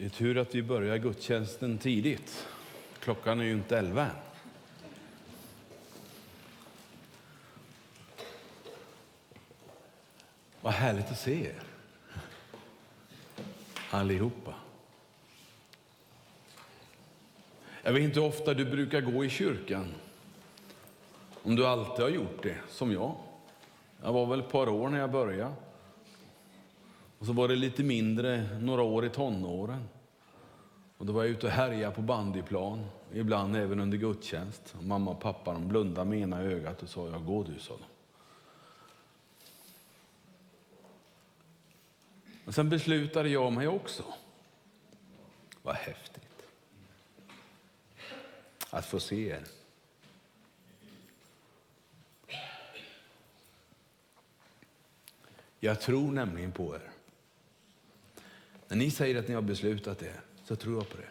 Det är tur att vi börjar gudstjänsten tidigt. Klockan är ju inte elva än. Vad härligt att se er. Allihopa. Jag vet inte hur ofta du brukar gå i kyrkan. Om du alltid har gjort det, som jag. Jag var väl ett par år när jag började. Och så var det lite mindre några år i tonåren. Och då var jag ute och härjade på bandyplan, ibland även under gudstjänst. Och mamma och pappa de blundade med ena ögat och sa, ja gå du, sa de. Och sen beslutade jag mig också. Vad häftigt. Att få se er. Jag tror nämligen på er. När ni säger att ni har beslutat det, så tror jag på det.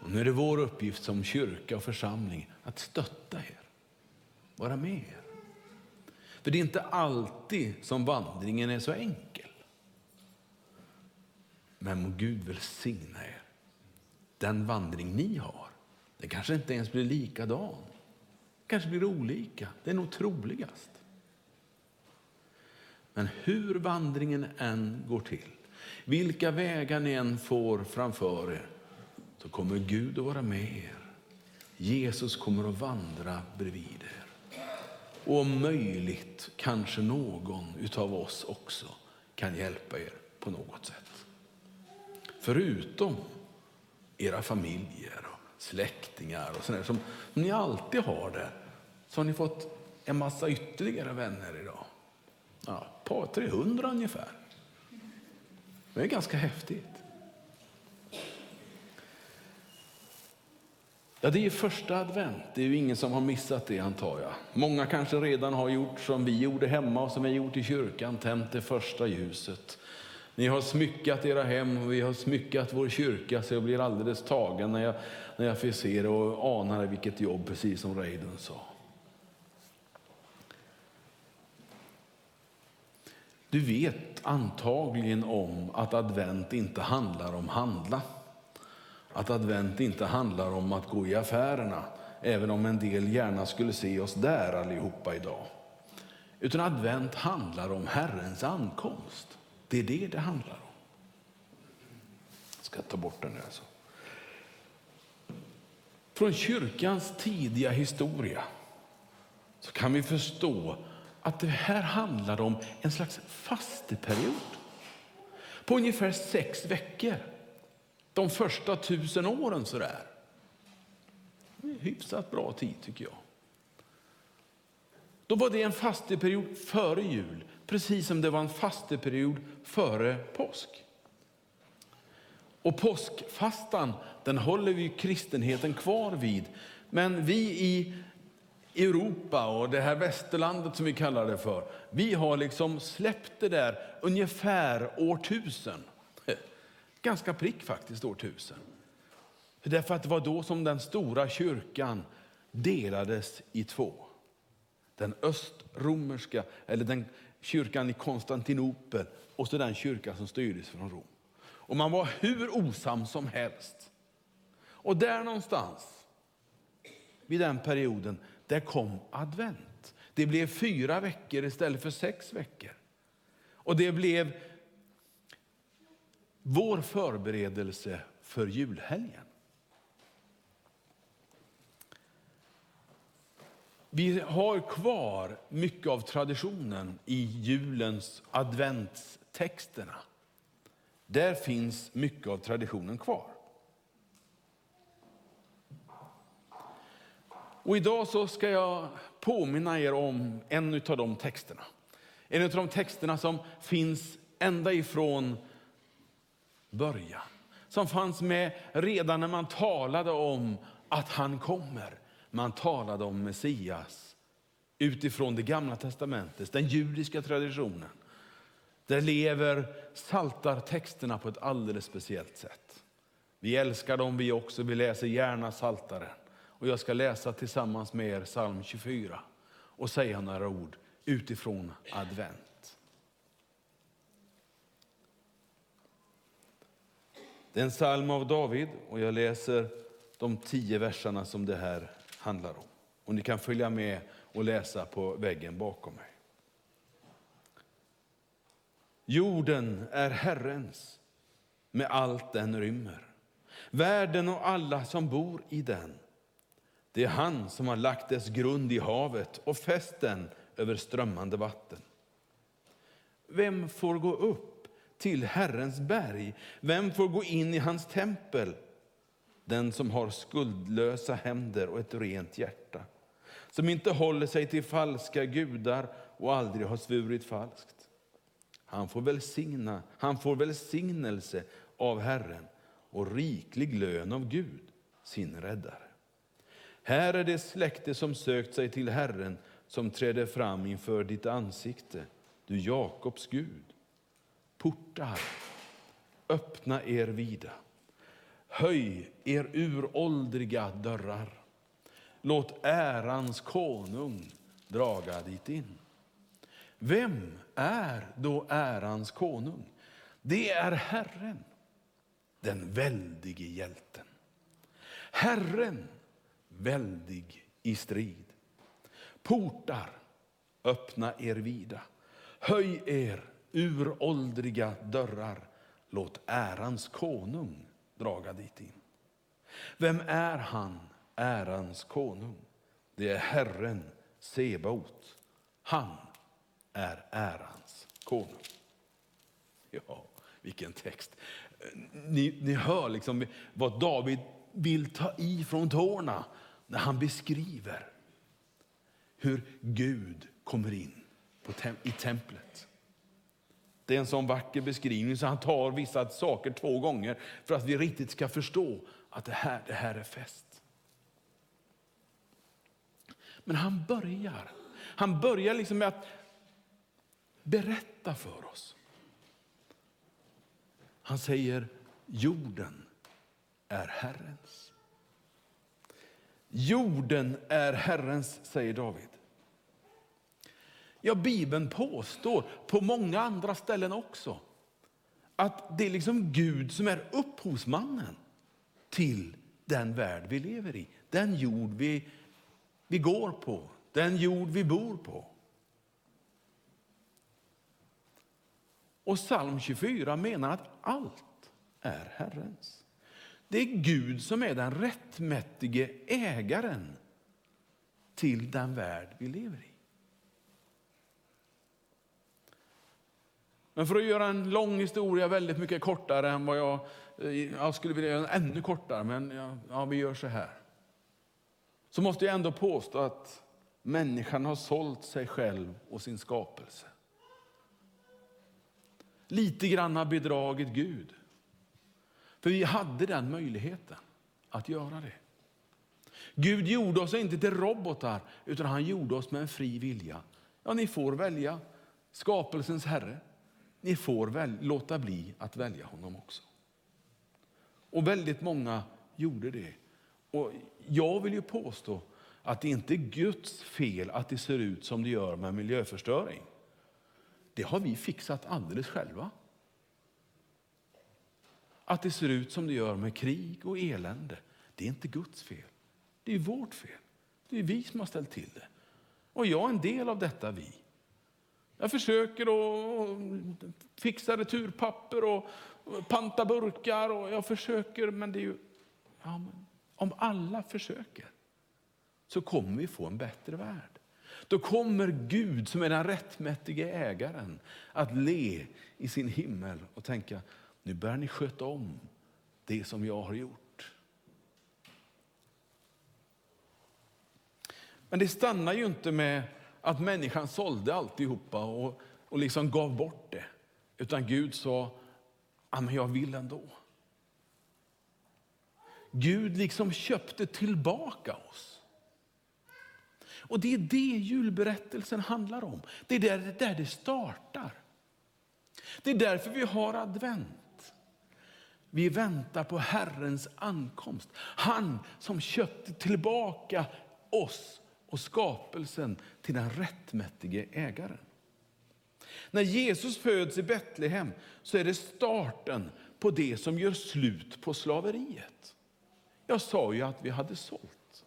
Och nu är det vår uppgift som kyrka och församling att stötta er, vara med er. För det är inte alltid som vandringen är så enkel. Men må Gud välsigna er. Den vandring ni har, den kanske inte ens blir likadan. Kanske blir olika, det är nog troligast. Men hur vandringen än går till, vilka vägar ni än får framför er, så kommer Gud att vara med er. Jesus kommer att vandra bredvid er. Och om möjligt kanske någon utav oss också kan hjälpa er på något sätt. Förutom era familjer och släktingar och sådär som ni alltid har det, så har ni fått en massa ytterligare vänner idag. Ja, ett par 300 ungefär. Det är ganska häftigt. Ja, det är första advent. Det är ju ingen som har missat det antar jag. Många kanske redan har gjort som vi gjorde hemma och som vi gjort i kyrkan, tänt det första ljuset. Ni har smyckat era hem och vi har smyckat vår kyrka så jag blir alldeles tagen när jag, när jag får se det och anar vilket jobb, precis som Reidun sa. Du vet antagligen om att advent inte handlar om handla. Att advent inte handlar om att gå i affärerna, även om en del gärna skulle se oss där allihopa idag. Utan advent handlar om Herrens ankomst. Det är det det handlar om. Jag ska ta bort den nu alltså. Från kyrkans tidiga historia så kan vi förstå att det här handlar om en slags fasteperiod på ungefär sex veckor. De första tusen åren sådär. Hyfsat bra tid tycker jag. Då var det en fasteperiod före jul, precis som det var en fasteperiod före påsk. Och påskfastan, den håller vi kristenheten kvar vid. Men vi i Europa och det här västerlandet som vi kallar det för, vi har liksom släppt det där ungefär årtusen. Ganska prick faktiskt årtusen. Därför att det var då som den stora kyrkan delades i två. Den östromerska, eller den kyrkan i Konstantinopel och så den kyrka som styrdes från Rom. Och man var hur osam som helst. Och där någonstans, vid den perioden, där kom advent. Det blev fyra veckor istället för sex veckor. Och det blev vår förberedelse för julhelgen. Vi har kvar mycket av traditionen i julens adventstexterna. Där finns mycket av traditionen kvar. Och idag så ska jag påminna er om en av de texterna. En av de texterna som finns ända ifrån början. Som fanns med redan när man talade om att han kommer. Man talade om Messias utifrån det gamla testamentet, den judiska traditionen. Där lever saltartexterna på ett alldeles speciellt sätt. Vi älskar dem vi också, vi läser gärna saltaren. Och jag ska läsa tillsammans med er psalm 24 och säga några ord utifrån advent. Det är en psalm av David och jag läser de tio verserna som det här handlar om. Och ni kan följa med och läsa på väggen bakom mig. Jorden är Herrens med allt den rymmer. Världen och alla som bor i den. Det är han som har lagt dess grund i havet och fäst den över strömmande vatten. Vem får gå upp till Herrens berg? Vem får gå in i hans tempel? Den som har skuldlösa händer och ett rent hjärta, som inte håller sig till falska gudar och aldrig har svurit falskt. Han får, välsigna, han får välsignelse av Herren och riklig lön av Gud, sin räddare. Här är det släkte som sökt sig till Herren, som träder fram inför ditt ansikte, du Jakobs Gud. Portar, öppna er vida. Höj er uråldriga dörrar. Låt ärans konung draga dit in. Vem är då ärans konung? Det är Herren, den väldige hjälten. Herren, väldig i strid. Portar, öppna er vida. Höj er uråldriga dörrar. Låt ärans konung draga dit in. Vem är han, ärans konung? Det är Herren Sebaot. Han är ärans konung. Ja, vilken text. Ni, ni hör liksom vad David vill ta i från tårna när han beskriver hur Gud kommer in tem i templet. Det är en sån vacker beskrivning så han tar vissa saker två gånger för att vi riktigt ska förstå att det här, det här är fest. Men han börjar, han börjar liksom med att berätta för oss. Han säger jorden är Herrens. Jorden är Herrens, säger David. Ja, Bibeln påstår på många andra ställen också att det är liksom Gud som är upphovsmannen till den värld vi lever i, den jord vi, vi går på, den jord vi bor på. Och psalm 24 menar att allt är Herrens. Det är Gud som är den rättmätige ägaren till den värld vi lever i. Men för att göra en lång historia väldigt mycket kortare än vad jag, eh, jag skulle vilja göra den ännu kortare, men ja, ja, vi gör så här. Så måste jag ändå påstå att människan har sålt sig själv och sin skapelse. Lite grann har bedragit Gud. För vi hade den möjligheten att göra det. Gud gjorde oss inte till robotar, utan han gjorde oss med en fri vilja. Ja, ni får välja skapelsens Herre. Ni får väl, låta bli att välja honom också. Och väldigt många gjorde det. Och jag vill ju påstå att det inte är Guds fel att det ser ut som det gör med miljöförstöring. Det har vi fixat alldeles själva. Att det ser ut som det gör med krig och elände, det är inte Guds fel. Det är vårt fel. Det är vi som har ställt till det. Och jag är en del av detta vi. Jag försöker att fixa returpapper och panta burkar. Och jag försöker, men det är ju... Ja, om alla försöker så kommer vi få en bättre värld. Då kommer Gud, som är den rättmätige ägaren, att le i sin himmel och tänka, nu börjar ni sköta om det som jag har gjort. Men det stannar ju inte med att människan sålde alltihopa och, och liksom gav bort det. Utan Gud sa, men jag vill ändå. Gud liksom köpte tillbaka oss. Och det är det julberättelsen handlar om. Det är där, där det startar. Det är därför vi har advent. Vi väntar på Herrens ankomst. Han som köpte tillbaka oss och skapelsen till den rättmätige ägaren. När Jesus föds i Betlehem så är det starten på det som gör slut på slaveriet. Jag sa ju att vi hade sålt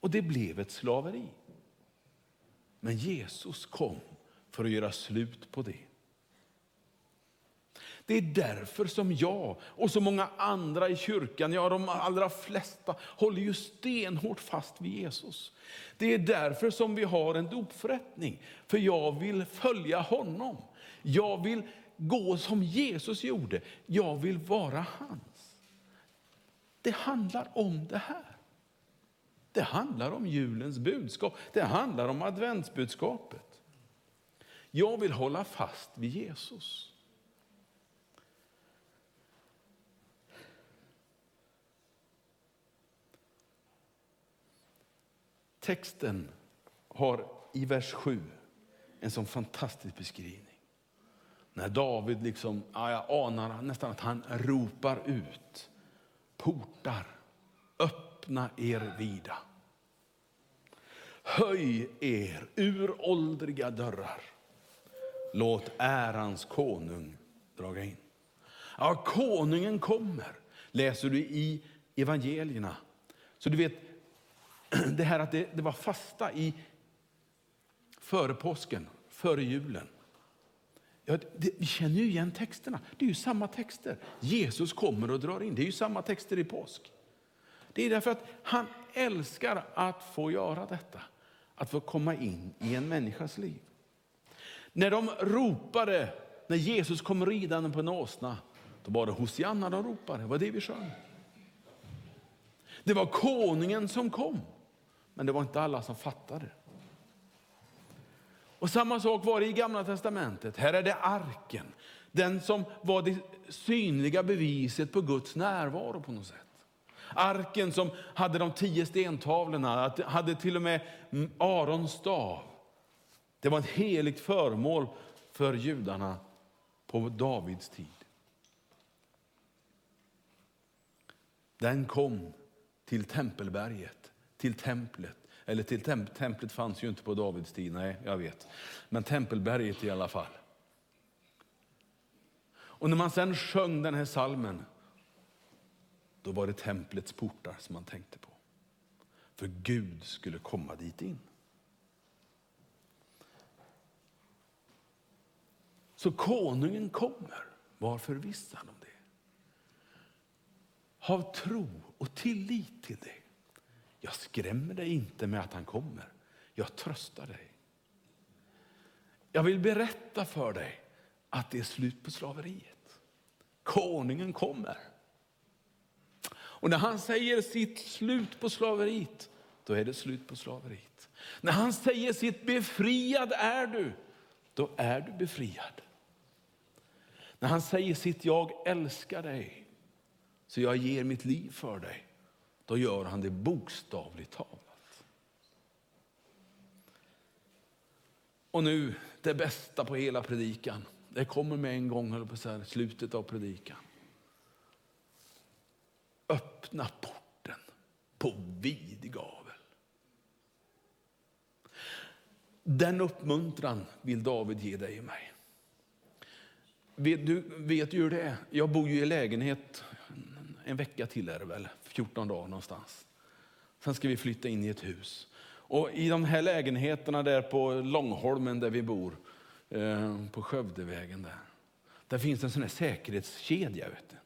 och det blev ett slaveri. Men Jesus kom för att göra slut på det. Det är därför som jag och så många andra i kyrkan, ja de allra flesta, håller ju stenhårt fast vid Jesus. Det är därför som vi har en dopförrättning, för jag vill följa honom. Jag vill gå som Jesus gjorde, jag vill vara hans. Det handlar om det här. Det handlar om julens budskap, det handlar om adventsbudskapet. Jag vill hålla fast vid Jesus. Texten har i vers 7 en sån fantastisk beskrivning. När David, liksom, ja, jag anar nästan att han ropar ut. Portar, öppna er vida. Höj er uråldriga dörrar. Låt ärans konung draga in. Ja, konungen kommer, läser du i evangelierna. Så du vet, det här att det, det var fasta i före påsken, före julen. Ja, det, vi känner ju igen texterna. Det är ju samma texter. Jesus kommer och drar in. Det är ju samma texter i påsk. Det är därför att han älskar att få göra detta. Att få komma in i en människas liv. När de ropade, när Jesus kom ridande på en åsna, då var det Hosianna de ropade. Det var det vi sjöng. Det var konungen som kom. Men det var inte alla som fattade. Och samma sak var det i Gamla testamentet. Här är det arken. Den som var det synliga beviset på Guds närvaro på något sätt. Arken som hade de tio stentavlorna, hade till och med Arons stav. Det var ett heligt föremål för judarna på Davids tid. Den kom till Tempelberget till templet. Eller till temp templet fanns ju inte på Davids tid, nej jag vet. Men tempelberget i alla fall. Och när man sen sjöng den här salmen, då var det templets portar som man tänkte på. För Gud skulle komma dit in. Så konungen kommer, var förvissad om det. Ha tro och tillit till det. Jag skrämmer dig inte med att han kommer. Jag tröstar dig. Jag vill berätta för dig att det är slut på slaveriet. Konungen kommer. Och när han säger sitt slut på slaveriet, då är det slut på slaveriet. När han säger sitt befriad är du, då är du befriad. När han säger sitt jag älskar dig, så jag ger mitt liv för dig, då gör han det bokstavligt talat. Och nu det bästa på hela predikan. Det kommer med en gång, höll på så här, slutet av predikan. Öppna porten på vid gavel. Den uppmuntran vill David ge dig och mig. Du vet ju hur det är. Jag bor ju i lägenhet en vecka till är det väl, 14 dagar någonstans. Sen ska vi flytta in i ett hus. Och I de här lägenheterna där på Långholmen där vi bor, eh, på Skövdevägen där, där finns en sån här säkerhetskedja. Vet du.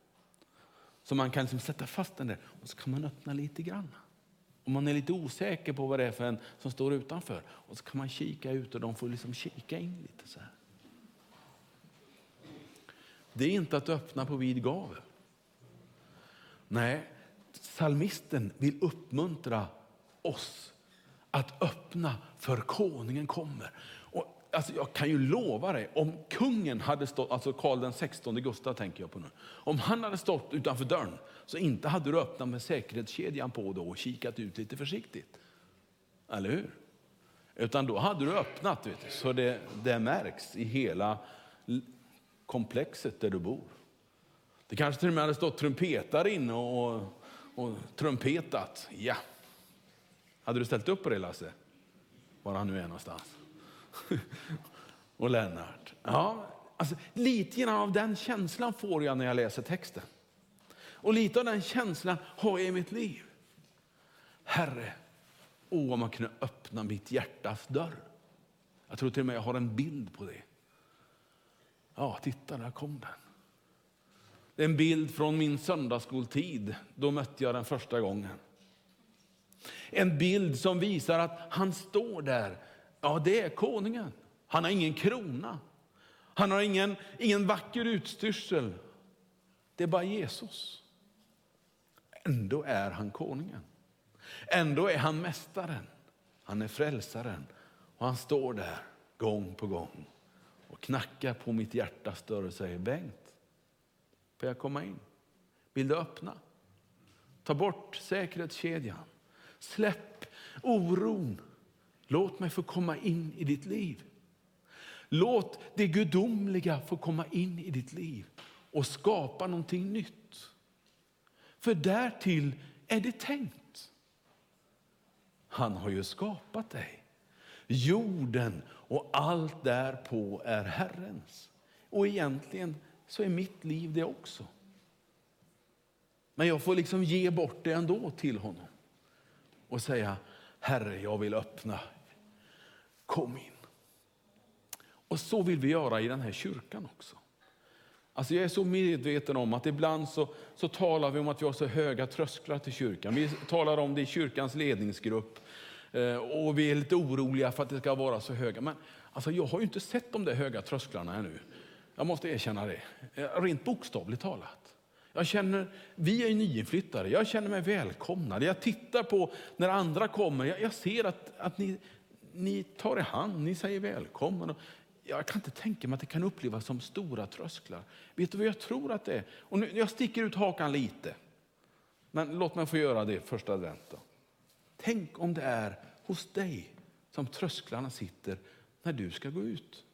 Så man kan liksom sätta fast den där och så kan man öppna lite grann. Om man är lite osäker på vad det är för en som står utanför. Och så kan man kika ut och de får liksom kika in lite så här. Det är inte att öppna på vid gavel. Nej, salmisten vill uppmuntra oss att öppna för konungen kommer. Och, alltså, jag kan ju lova dig, om kungen hade stått, alltså Karl den 16 Gustav tänker jag på nu. Om han hade stått utanför dörren så inte hade du öppnat med säkerhetskedjan på då och kikat ut lite försiktigt. Eller hur? Utan då hade du öppnat vet du, så det, det märks i hela komplexet där du bor. Det kanske till och med hade stått trumpetare inne och, och trumpetat. Ja. Hade du ställt upp på det Lasse? Var han nu är någonstans. och Lennart. Ja, Alltså, lite grann av den känslan får jag när jag läser texten. Och lite av den känslan har jag i mitt liv. Herre, åh om man kunde öppna mitt hjärtas dörr. Jag tror till och med jag har en bild på det. Ja, titta, där kom den. Det är en bild från min söndagsskoltid. Då mötte jag den första gången. En bild som visar att han står där. Ja, det är konungen. Han har ingen krona. Han har ingen, ingen vacker utstyrsel. Det är bara Jesus. Ändå är han konungen. Ändå är han mästaren. Han är frälsaren. Och han står där gång på gång och knackar på mitt hjärtas dörr och säger Bengt, får jag komma in? Vill du öppna? Ta bort säkerhetskedjan. Släpp oron. Låt mig få komma in i ditt liv. Låt det gudomliga få komma in i ditt liv och skapa någonting nytt. För därtill är det tänkt. Han har ju skapat dig. Jorden och allt därpå är Herrens. Och egentligen så är mitt liv det också. Men jag får liksom ge bort det ändå till honom och säga Herre, jag vill öppna. Kom in. Och så vill vi göra i den här kyrkan också. Alltså jag är så medveten om att ibland så, så talar vi om att vi har så höga trösklar till kyrkan. Vi talar om det i kyrkans ledningsgrupp. Eh, och vi är lite oroliga för att det ska vara så höga. Men alltså, jag har ju inte sett de där höga trösklarna ännu. Jag måste erkänna det. Eh, rent bokstavligt talat. Jag känner, vi är nyinflyttade, jag känner mig välkomnad. Jag tittar på när andra kommer, jag, jag ser att, att ni, ni tar i hand, ni säger välkommen. Jag kan inte tänka mig att det kan upplevas som stora trösklar. Vet du vad jag tror att det är? Och nu, jag sticker ut hakan lite. Men låt mig få göra det första advent. Tänk om det är hos dig som trösklarna sitter när du ska gå ut.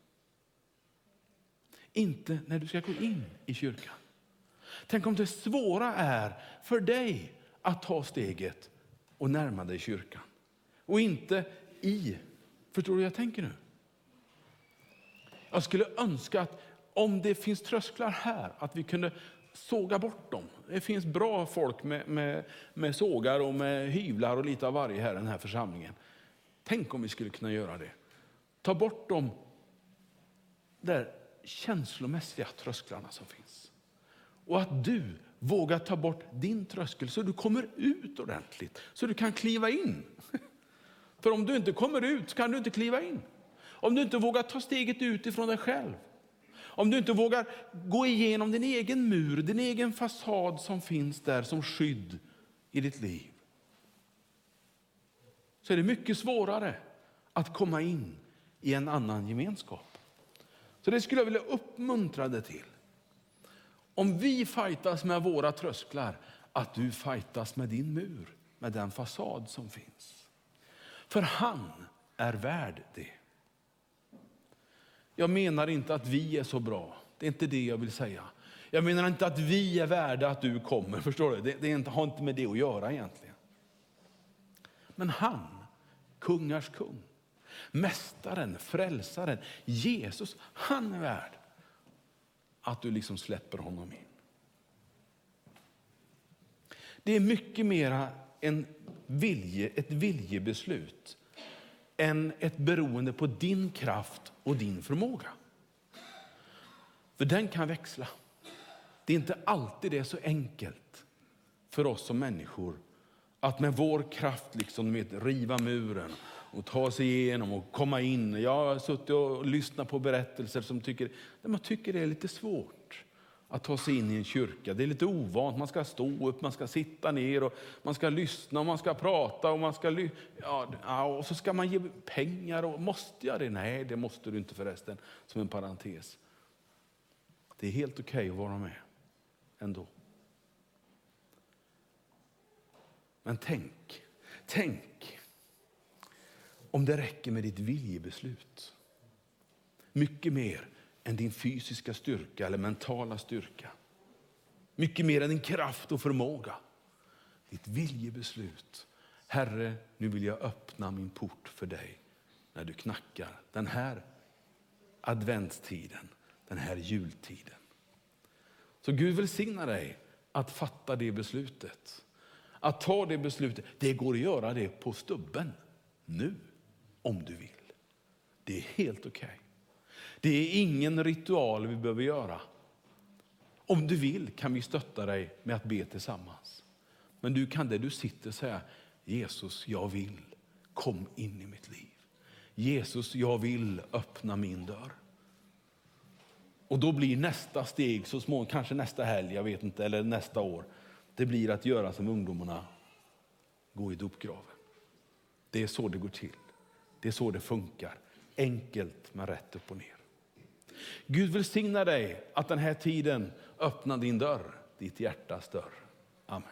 Inte när du ska gå in i kyrkan. Tänk om det svåra är för dig att ta steget och närma dig kyrkan. Och inte i. Förstår du hur jag tänker nu? Jag skulle önska att om det finns trösklar här, att vi kunde såga bort dem. Det finns bra folk med, med, med sågar och med hyvlar och lite av varje här i den här församlingen. Tänk om vi skulle kunna göra det. Ta bort dem, där känslomässiga trösklarna som finns. Och att du vågar ta bort din tröskel så du kommer ut ordentligt, så du kan kliva in. För om du inte kommer ut kan du inte kliva in. Om du inte vågar ta steget ut ifrån dig själv. Om du inte vågar gå igenom din egen mur, din egen fasad som finns där som skydd i ditt liv. Så är det mycket svårare att komma in i en annan gemenskap. Så det skulle jag vilja uppmuntra dig till. Om vi fightas med våra trösklar, att du fightas med din mur, med den fasad som finns. För han är värd det. Jag menar inte att vi är så bra. Det är inte det jag vill säga. Jag menar inte att vi är värda att du kommer. Förstår du? Det, det har inte med det att göra egentligen. Men han, kungars kung, mästaren, frälsaren, Jesus, han är värd att du liksom släpper honom in. Det är mycket mera en vilje, ett viljebeslut än ett beroende på din kraft och din förmåga. För den kan växla. Det är inte alltid det är så enkelt för oss som människor att med vår kraft liksom med riva muren och ta sig igenom och komma in. Jag har suttit och lyssnat på berättelser som tycker, där man tycker det är lite svårt att ta sig in i en kyrka. Det är lite ovant. Man ska stå upp, man ska sitta ner, och man ska lyssna, och man ska prata och man ska ja, och så ska man ge pengar. Och, måste jag det? Nej, det måste du inte förresten, som en parentes. Det är helt okej okay att vara med ändå. Men tänk, tänk om det räcker med ditt viljebeslut. Mycket mer än din fysiska styrka eller mentala styrka. Mycket mer än din kraft och förmåga. Ditt viljebeslut. Herre, nu vill jag öppna min port för dig när du knackar den här adventstiden. den här jultiden. Så Gud välsigna dig att fatta det beslutet. Att ta det beslutet. Det går att göra det på stubben nu, om du vill. Det är helt okej. Okay. Det är ingen ritual vi behöver göra. Om du vill kan vi stötta dig med att be tillsammans. Men du kan där du sitter säga Jesus, jag vill. Kom in i mitt liv. Jesus, jag vill öppna min dörr. Och då blir nästa steg, så småningom, kanske nästa helg, jag vet inte, eller nästa år, det blir att göra som ungdomarna, gå i dopgraven. Det är så det går till. Det är så det funkar. Enkelt men rätt upp och ner. Gud välsigna dig att den här tiden öppnar din dörr, ditt hjärtas dörr. Amen.